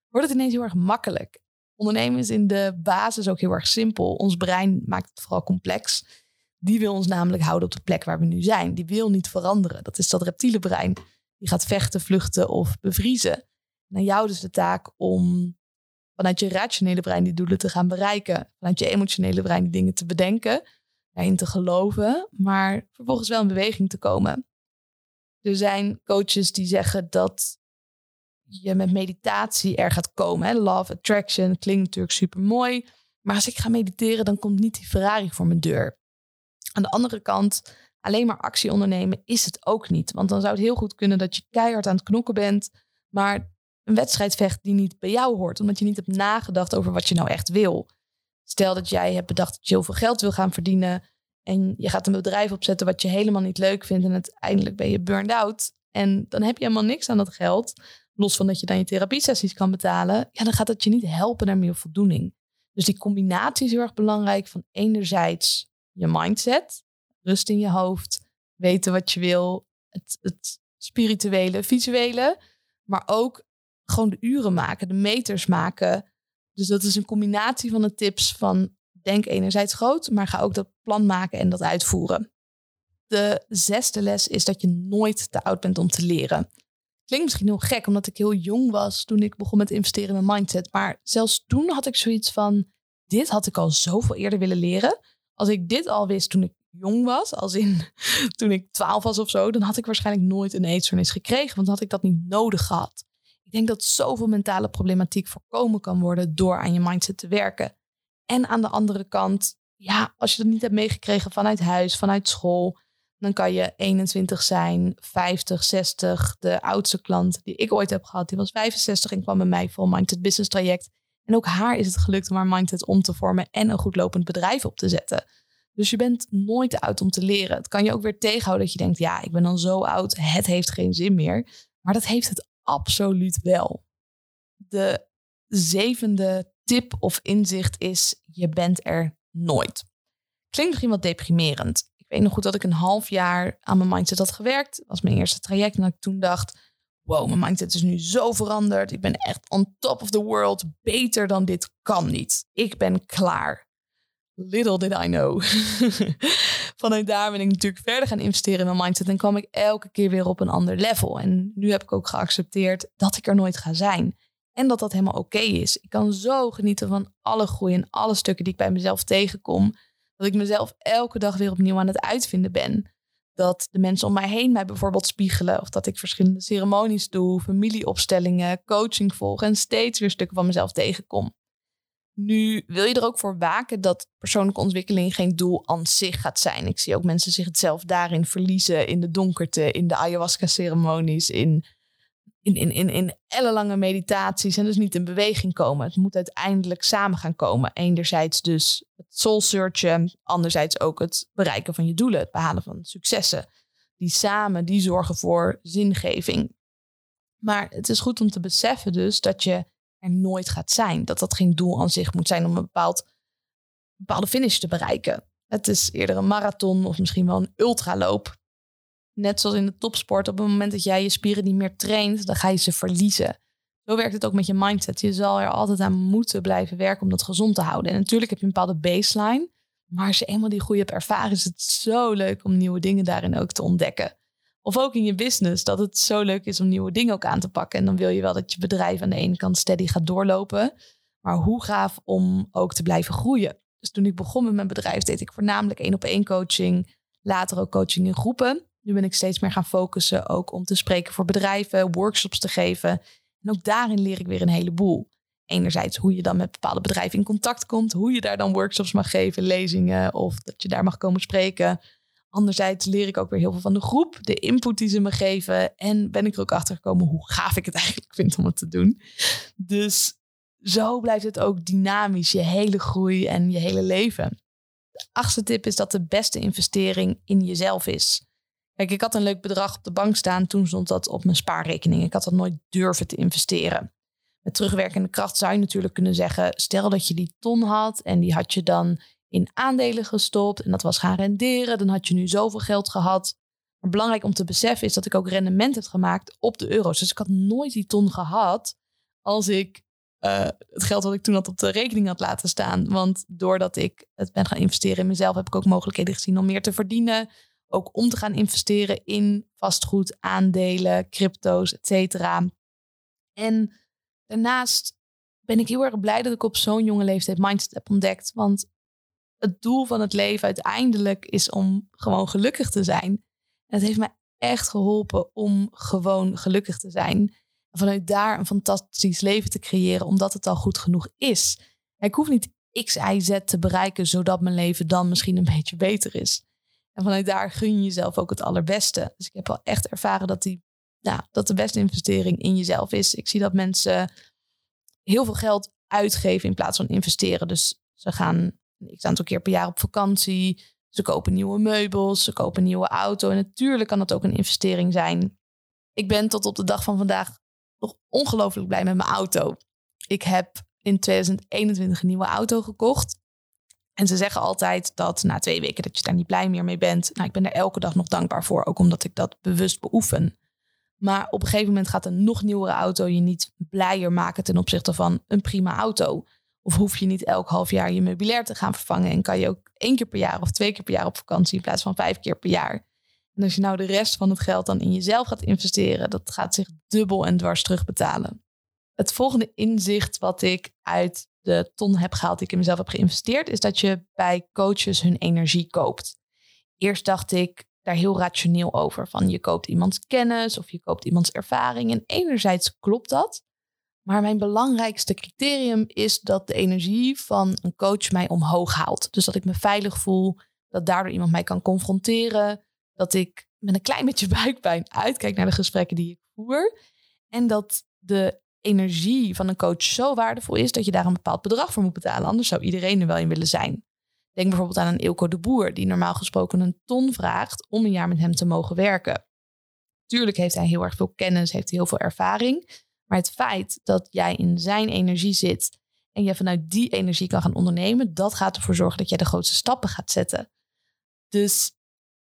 wordt het ineens heel erg makkelijk. Ondernemen is in de basis ook heel erg simpel. Ons brein maakt het vooral complex. Die wil ons namelijk houden op de plek waar we nu zijn. Die wil niet veranderen. Dat is dat reptiele brein. Die gaat vechten, vluchten of bevriezen. En jou dus de taak om vanuit je rationele brein die doelen te gaan bereiken. Vanuit je emotionele brein die dingen te bedenken. Daarin te geloven. Maar vervolgens wel in beweging te komen. Er zijn coaches die zeggen dat je met meditatie er gaat komen. Hè? Love attraction klinkt natuurlijk super mooi. Maar als ik ga mediteren, dan komt niet die Ferrari voor mijn deur. Aan de andere kant, alleen maar actie ondernemen is het ook niet. Want dan zou het heel goed kunnen dat je keihard aan het knokken bent, maar een wedstrijd vecht die niet bij jou hoort, omdat je niet hebt nagedacht over wat je nou echt wil. Stel dat jij hebt bedacht dat je heel veel geld wil gaan verdienen en je gaat een bedrijf opzetten wat je helemaal niet leuk vindt en uiteindelijk ben je burned out en dan heb je helemaal niks aan dat geld, los van dat je dan je therapiesessies kan betalen, ja, dan gaat het je niet helpen naar meer voldoening. Dus die combinatie is heel erg belangrijk van enerzijds je mindset, rust in je hoofd, weten wat je wil, het, het spirituele, visuele, maar ook gewoon de uren maken, de meters maken. Dus dat is een combinatie van de tips van denk enerzijds groot, maar ga ook dat plan maken en dat uitvoeren. De zesde les is dat je nooit te oud bent om te leren. Klinkt misschien heel gek, omdat ik heel jong was toen ik begon met investeren in mijn mindset. Maar zelfs toen had ik zoiets van, dit had ik al zoveel eerder willen leren. Als ik dit al wist toen ik jong was, als in [laughs] toen ik twaalf was of zo, dan had ik waarschijnlijk nooit een eetstoornis gekregen, want had ik dat niet nodig gehad. Ik denk dat zoveel mentale problematiek voorkomen kan worden door aan je mindset te werken. En aan de andere kant, ja, als je dat niet hebt meegekregen vanuit huis, vanuit school, dan kan je 21 zijn, 50, 60. De oudste klant die ik ooit heb gehad, die was 65 en kwam bij mij voor Mindset Business traject. En ook haar is het gelukt om haar mindset om te vormen en een goed lopend bedrijf op te zetten. Dus je bent nooit te oud om te leren. Het kan je ook weer tegenhouden dat je denkt, ja, ik ben dan zo oud, het heeft geen zin meer. Maar dat heeft het absoluut wel. De zevende tip of inzicht is, je bent er nooit. Klinkt misschien wat deprimerend. Ik weet nog goed dat ik een half jaar aan mijn mindset had gewerkt. Dat was mijn eerste traject en dat ik toen dacht, wow, mijn mindset is nu zo veranderd. Ik ben echt on top of the world. Beter dan dit kan niet. Ik ben klaar. Little did I know. [laughs] Vanuit daar ben ik natuurlijk verder gaan investeren in mijn mindset en kwam ik elke keer weer op een ander level. En nu heb ik ook geaccepteerd dat ik er nooit ga zijn. En dat dat helemaal oké is. Ik kan zo genieten van alle groei en alle stukken die ik bij mezelf tegenkom. Dat ik mezelf elke dag weer opnieuw aan het uitvinden ben dat de mensen om mij heen mij bijvoorbeeld spiegelen. Of dat ik verschillende ceremonies doe, familieopstellingen, coaching volg en steeds weer stukken van mezelf tegenkom. Nu wil je er ook voor waken dat persoonlijke ontwikkeling geen doel aan zich gaat zijn. Ik zie ook mensen zich zelf daarin verliezen in de donkerte, in de ayahuasca-ceremonies, in, in, in, in, in ellenlange meditaties en dus niet in beweging komen. Het moet uiteindelijk samen gaan komen. Enerzijds dus het soul searchen, anderzijds ook het bereiken van je doelen, het behalen van successen. Die samen, die zorgen voor zingeving. Maar het is goed om te beseffen dus dat je er nooit gaat zijn. Dat dat geen doel aan zich moet zijn om een bepaald, bepaalde finish te bereiken. Het is eerder een marathon of misschien wel een ultraloop. Net zoals in de topsport, op het moment dat jij je spieren niet meer traint, dan ga je ze verliezen. Zo werkt het ook met je mindset. Je zal er altijd aan moeten blijven werken om dat gezond te houden. En natuurlijk heb je een bepaalde baseline. Maar als je eenmaal die groei hebt ervaren, is het zo leuk om nieuwe dingen daarin ook te ontdekken. Of ook in je business, dat het zo leuk is om nieuwe dingen ook aan te pakken. En dan wil je wel dat je bedrijf aan de ene kant steady gaat doorlopen. Maar hoe gaaf om ook te blijven groeien. Dus toen ik begon met mijn bedrijf, deed ik voornamelijk één op één coaching. Later ook coaching in groepen. Nu ben ik steeds meer gaan focussen ook om te spreken voor bedrijven, workshops te geven. En ook daarin leer ik weer een heleboel. Enerzijds hoe je dan met bepaalde bedrijven in contact komt, hoe je daar dan workshops mag geven, lezingen of dat je daar mag komen spreken. Anderzijds leer ik ook weer heel veel van de groep, de input die ze me geven. En ben ik er ook achter gekomen hoe gaaf ik het [laughs] eigenlijk vind om het te doen. Dus zo blijft het ook dynamisch, je hele groei en je hele leven. De achtste tip is dat de beste investering in jezelf is. Kijk, ik had een leuk bedrag op de bank staan. Toen stond dat op mijn spaarrekening. Ik had dat nooit durven te investeren. Met terugwerkende kracht zou je natuurlijk kunnen zeggen: stel dat je die ton had en die had je dan in aandelen gestopt en dat was gaan renderen, dan had je nu zoveel geld gehad. Maar belangrijk om te beseffen is dat ik ook rendement heb gemaakt op de euro's. Dus ik had nooit die ton gehad als ik uh, het geld wat ik toen had op de rekening had laten staan. Want doordat ik het ben gaan investeren in mezelf, heb ik ook mogelijkheden gezien om meer te verdienen. Ook om te gaan investeren in vastgoed, aandelen, crypto's, et cetera. En daarnaast ben ik heel erg blij dat ik op zo'n jonge leeftijd mindset heb ontdekt. Want het doel van het leven uiteindelijk is om gewoon gelukkig te zijn. En het heeft mij echt geholpen om gewoon gelukkig te zijn. En vanuit daar een fantastisch leven te creëren, omdat het al goed genoeg is. Ik hoef niet X, Y, Z te bereiken, zodat mijn leven dan misschien een [laughs] beetje beter is. En vanuit daar gun je jezelf ook het allerbeste. Dus ik heb wel echt ervaren dat, die, ja, dat de beste investering in jezelf is. Ik zie dat mensen heel veel geld uitgeven in plaats van investeren. Dus ze gaan ik een keer per jaar op vakantie. Ze kopen nieuwe meubels, ze kopen een nieuwe auto. En natuurlijk kan dat ook een investering zijn. Ik ben tot op de dag van vandaag nog ongelooflijk blij met mijn auto. Ik heb in 2021 een nieuwe auto gekocht. En ze zeggen altijd dat na twee weken dat je daar niet blij meer mee bent. Nou, ik ben er elke dag nog dankbaar voor, ook omdat ik dat bewust beoefen. Maar op een gegeven moment gaat een nog nieuwere auto je niet blijer maken ten opzichte van een prima auto. Of hoef je niet elk half jaar je meubilair te gaan vervangen. En kan je ook één keer per jaar of twee keer per jaar op vakantie in plaats van vijf keer per jaar. En als je nou de rest van het geld dan in jezelf gaat investeren, dat gaat zich dubbel en dwars terugbetalen. Het volgende inzicht wat ik uit de ton heb gehaald die ik in mezelf heb geïnvesteerd, is dat je bij coaches hun energie koopt. Eerst dacht ik daar heel rationeel over. Van je koopt iemands kennis of je koopt iemands ervaring. En enerzijds klopt dat. Maar mijn belangrijkste criterium is dat de energie van een coach mij omhoog haalt. Dus dat ik me veilig voel, dat daardoor iemand mij kan confronteren, dat ik met een klein beetje [laughs] buikpijn uitkijk naar de gesprekken die ik voer. En dat de energie van een coach zo waardevol is dat je daar een bepaald bedrag voor moet betalen. Anders zou iedereen er wel in willen zijn. Denk bijvoorbeeld aan een Ilko de Boer, die normaal gesproken een ton vraagt om een jaar met hem te mogen werken. Tuurlijk heeft hij heel erg veel kennis, heeft hij heel veel ervaring. Maar het feit dat jij in zijn energie zit en je vanuit die energie kan gaan ondernemen, dat gaat ervoor zorgen dat jij de grootste stappen gaat zetten. Dus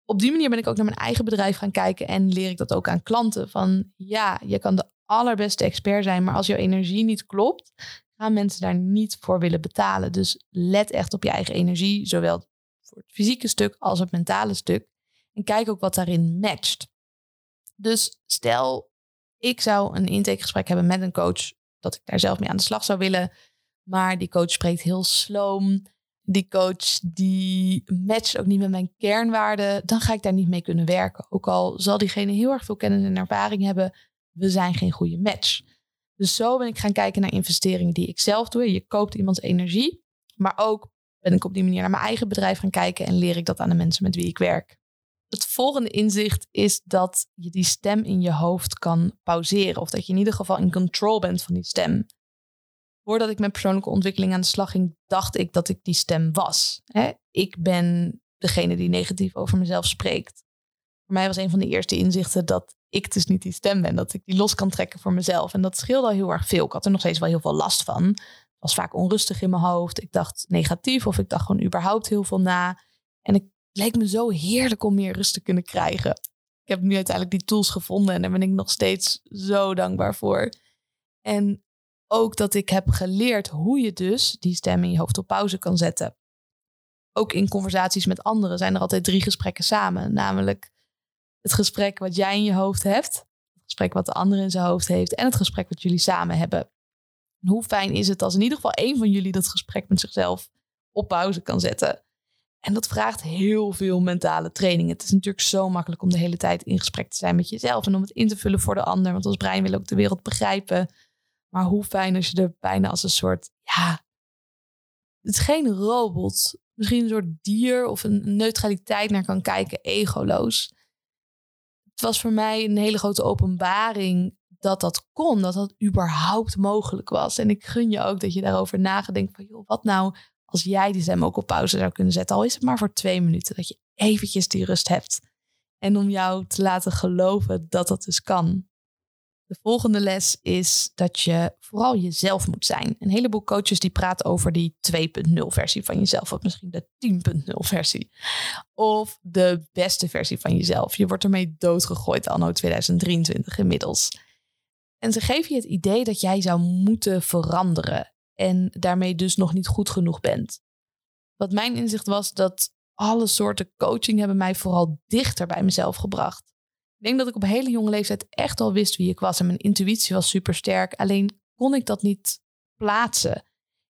op die manier ben ik ook naar mijn eigen bedrijf gaan kijken en leer ik dat ook aan klanten. Van ja, je kan de allerbeste expert zijn, maar als jouw energie niet klopt, gaan mensen daar niet voor willen betalen. Dus let echt op je eigen energie, zowel voor het fysieke stuk als het mentale stuk. En kijk ook wat daarin matcht. Dus stel ik zou een intakegesprek hebben met een coach dat ik daar zelf mee aan de slag zou willen. Maar die coach spreekt heel sloom. Die coach die matcht ook niet met mijn kernwaarden. Dan ga ik daar niet mee kunnen werken. Ook al zal diegene heel erg veel kennis en ervaring hebben. We zijn geen goede match. Dus zo ben ik gaan kijken naar investeringen die ik zelf doe. Je koopt iemands energie, maar ook ben ik op die manier naar mijn eigen bedrijf gaan kijken en leer ik dat aan de mensen met wie ik werk. Het volgende inzicht is dat je die stem in je hoofd kan pauzeren. Of dat je in ieder geval in control bent van die stem. Voordat ik met persoonlijke ontwikkeling aan de slag ging, dacht ik dat ik die stem was. Ik ben degene die negatief over mezelf spreekt. Voor mij was een van de eerste inzichten dat ik dus niet die stem ben. Dat ik die los kan trekken voor mezelf. En dat scheelde al heel erg veel. Ik had er nog steeds wel heel veel last van. Het was vaak onrustig in mijn hoofd. Ik dacht negatief of ik dacht gewoon überhaupt heel veel na. En ik leek me zo heerlijk om meer rust te kunnen krijgen. Ik heb nu uiteindelijk die tools gevonden en daar ben ik nog steeds zo dankbaar voor. En ook dat ik heb geleerd hoe je dus die stem in je hoofd op pauze kan zetten. Ook in conversaties met anderen zijn er altijd drie gesprekken samen. Namelijk het gesprek wat jij in je hoofd hebt, het gesprek wat de ander in zijn hoofd heeft en het gesprek wat jullie samen hebben. hoe fijn is het als in ieder geval één van jullie dat gesprek met zichzelf op pauze kan zetten. En dat vraagt heel veel mentale training. Het is natuurlijk zo makkelijk om de hele tijd in gesprek te zijn met jezelf en om het in te vullen voor de ander. Want ons brein wil ook de wereld begrijpen. Maar hoe fijn als je er bijna als een soort, ja, het is geen robot, misschien een soort dier of een neutraliteit naar kan kijken, egoloos. Het was voor mij een hele grote openbaring dat dat kon, dat dat überhaupt mogelijk was. En ik gun je ook dat je daarover nagedenkt van, joh, wat nou als jij die stem ook op pauze zou kunnen zetten, al is het maar voor twee minuten, dat je eventjes die rust hebt. En om jou te laten geloven dat dat dus kan. De volgende les is dat je vooral jezelf moet zijn. Een heleboel coaches die praten over die 2.0 versie van jezelf, of misschien de 10.0 versie. Of de beste versie van jezelf. Je wordt ermee doodgegooid anno 2023 inmiddels. En ze geven je het idee dat jij zou moeten veranderen en daarmee dus nog niet goed genoeg bent. Wat mijn inzicht was dat alle soorten coaching hebben mij vooral dichter bij mezelf gebracht. Ik denk dat ik op hele jonge leeftijd echt al wist wie ik was en mijn intuïtie was super sterk. Alleen kon ik dat niet plaatsen.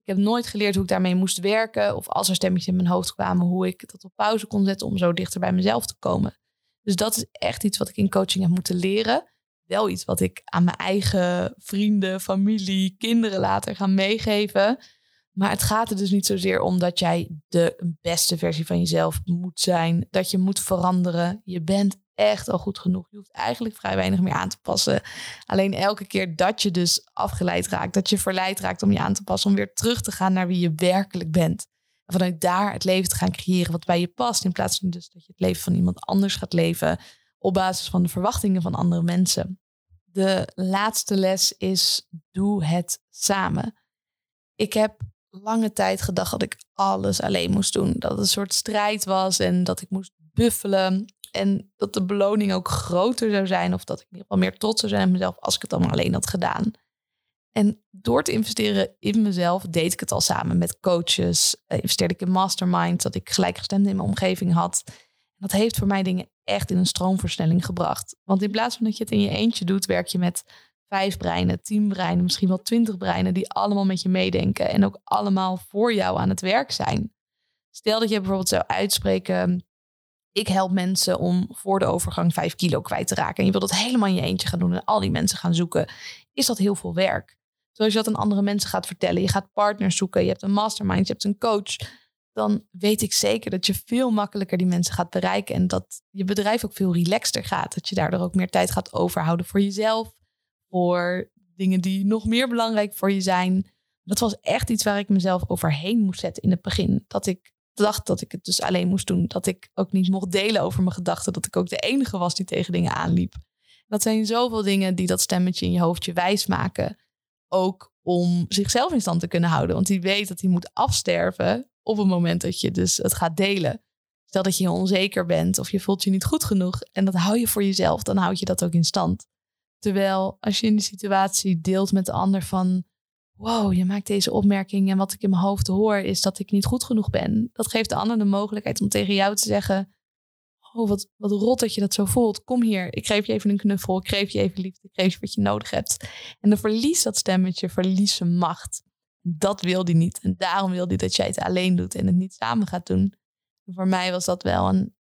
Ik heb nooit geleerd hoe ik daarmee moest werken of als er stemmetjes in mijn hoofd kwamen, hoe ik dat op pauze kon zetten om zo dichter bij mezelf te komen. Dus dat is echt iets wat ik in coaching heb moeten leren wel iets wat ik aan mijn eigen vrienden, familie, kinderen later ga meegeven. Maar het gaat er dus niet zozeer om dat jij de beste versie van jezelf moet zijn. Dat je moet veranderen. Je bent echt al goed genoeg. Je hoeft eigenlijk vrij weinig meer aan te passen. Alleen elke keer dat je dus afgeleid raakt, dat je verleid raakt om je aan te passen, om weer terug te gaan naar wie je werkelijk bent. En vanuit daar het leven te gaan creëren wat bij je past. In plaats van dus dat je het leven van iemand anders gaat leven op basis van de verwachtingen van andere mensen. De laatste les is doe het samen. Ik heb lange tijd gedacht dat ik alles alleen moest doen. Dat het een soort strijd was en dat ik moest buffelen. En dat de beloning ook groter zou zijn. Of dat ik in ieder geval meer trots zou zijn op mezelf als ik het allemaal alleen had gedaan. En door te investeren in mezelf deed ik het al samen met coaches. Eh, investeerde ik in mastermind, dat ik gelijkgestemde in mijn omgeving had. En dat heeft voor mij dingen echt in een stroomversnelling gebracht. Want in plaats van dat je het in je eentje doet, werk je met vijf breinen, tien breinen, misschien wel twintig breinen die allemaal met je meedenken en ook allemaal voor jou aan het werk zijn. Stel dat je bijvoorbeeld zou uitspreken, ik help mensen om voor de overgang vijf kilo kwijt te raken. En je wilt dat helemaal in je eentje gaan doen en al die mensen gaan zoeken. Is dat heel veel werk? Zoals je dat aan andere mensen gaat vertellen. Je gaat partners zoeken, je hebt een mastermind, je hebt een coach dan weet ik zeker dat je veel makkelijker die mensen gaat bereiken en dat je bedrijf ook veel relaxter gaat. Dat je daardoor ook meer tijd gaat overhouden voor jezelf, voor dingen die nog meer belangrijk voor je zijn. Dat was echt iets waar ik mezelf overheen moest zetten in het begin. Dat ik dacht dat ik het dus alleen moest doen. Dat ik ook niet mocht delen over mijn gedachten. Dat ik ook de enige was die tegen dingen aanliep. Dat zijn zoveel dingen die dat stemmetje in je hoofdje wijs maken. Ook om zichzelf in stand te kunnen houden. Want die weet dat hij moet afsterven op het moment dat je dus het gaat delen. Stel dat je onzeker bent of je voelt je niet goed genoeg en dat hou je voor jezelf, dan houd je dat ook in stand. Terwijl als je in de situatie deelt met de ander van, wow, je maakt deze opmerking en wat ik in mijn hoofd hoor is dat ik niet goed genoeg ben. Dat geeft de ander de mogelijkheid om tegen jou te zeggen, oh wat, wat rot dat je dat zo voelt. Kom hier, ik geef je even een knuffel, ik geef je even liefde, ik geef je wat je nodig hebt. En dan verliest dat stemmetje, verlies zijn macht. Dat wil hij niet. En daarom wil hij dat jij het alleen doet en het niet samen gaat doen. voor mij was dat wel een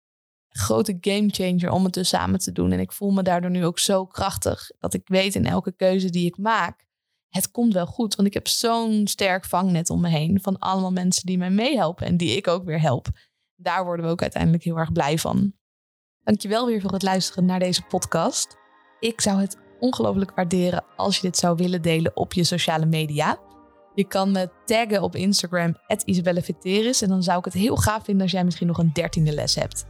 grote game changer om het dus samen te doen. En ik voel me daardoor nu ook zo krachtig dat ik weet in elke keuze die ik maak, het komt wel goed. Want ik heb zo'n sterk vangnet om me heen van allemaal mensen die mij meehelpen en die ik ook weer help. Daar worden we ook uiteindelijk heel erg blij van. Dankjewel weer voor het luisteren naar deze podcast. Ik zou het ongelooflijk waarderen als je dit zou willen delen op je sociale media. Je kan me taggen op Instagram, Isabelle En dan zou ik het heel gaaf vinden als jij misschien nog een dertiende les hebt.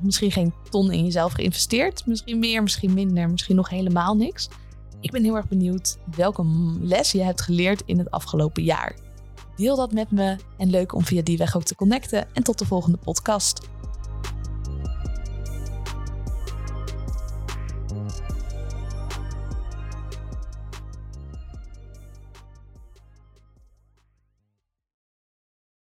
Misschien geen ton in jezelf geïnvesteerd. Misschien meer, misschien minder, misschien nog helemaal niks. Ik ben heel erg benieuwd welke les je hebt geleerd in het afgelopen jaar. Deel dat met me en leuk om via die weg ook te connecten. En tot de volgende podcast.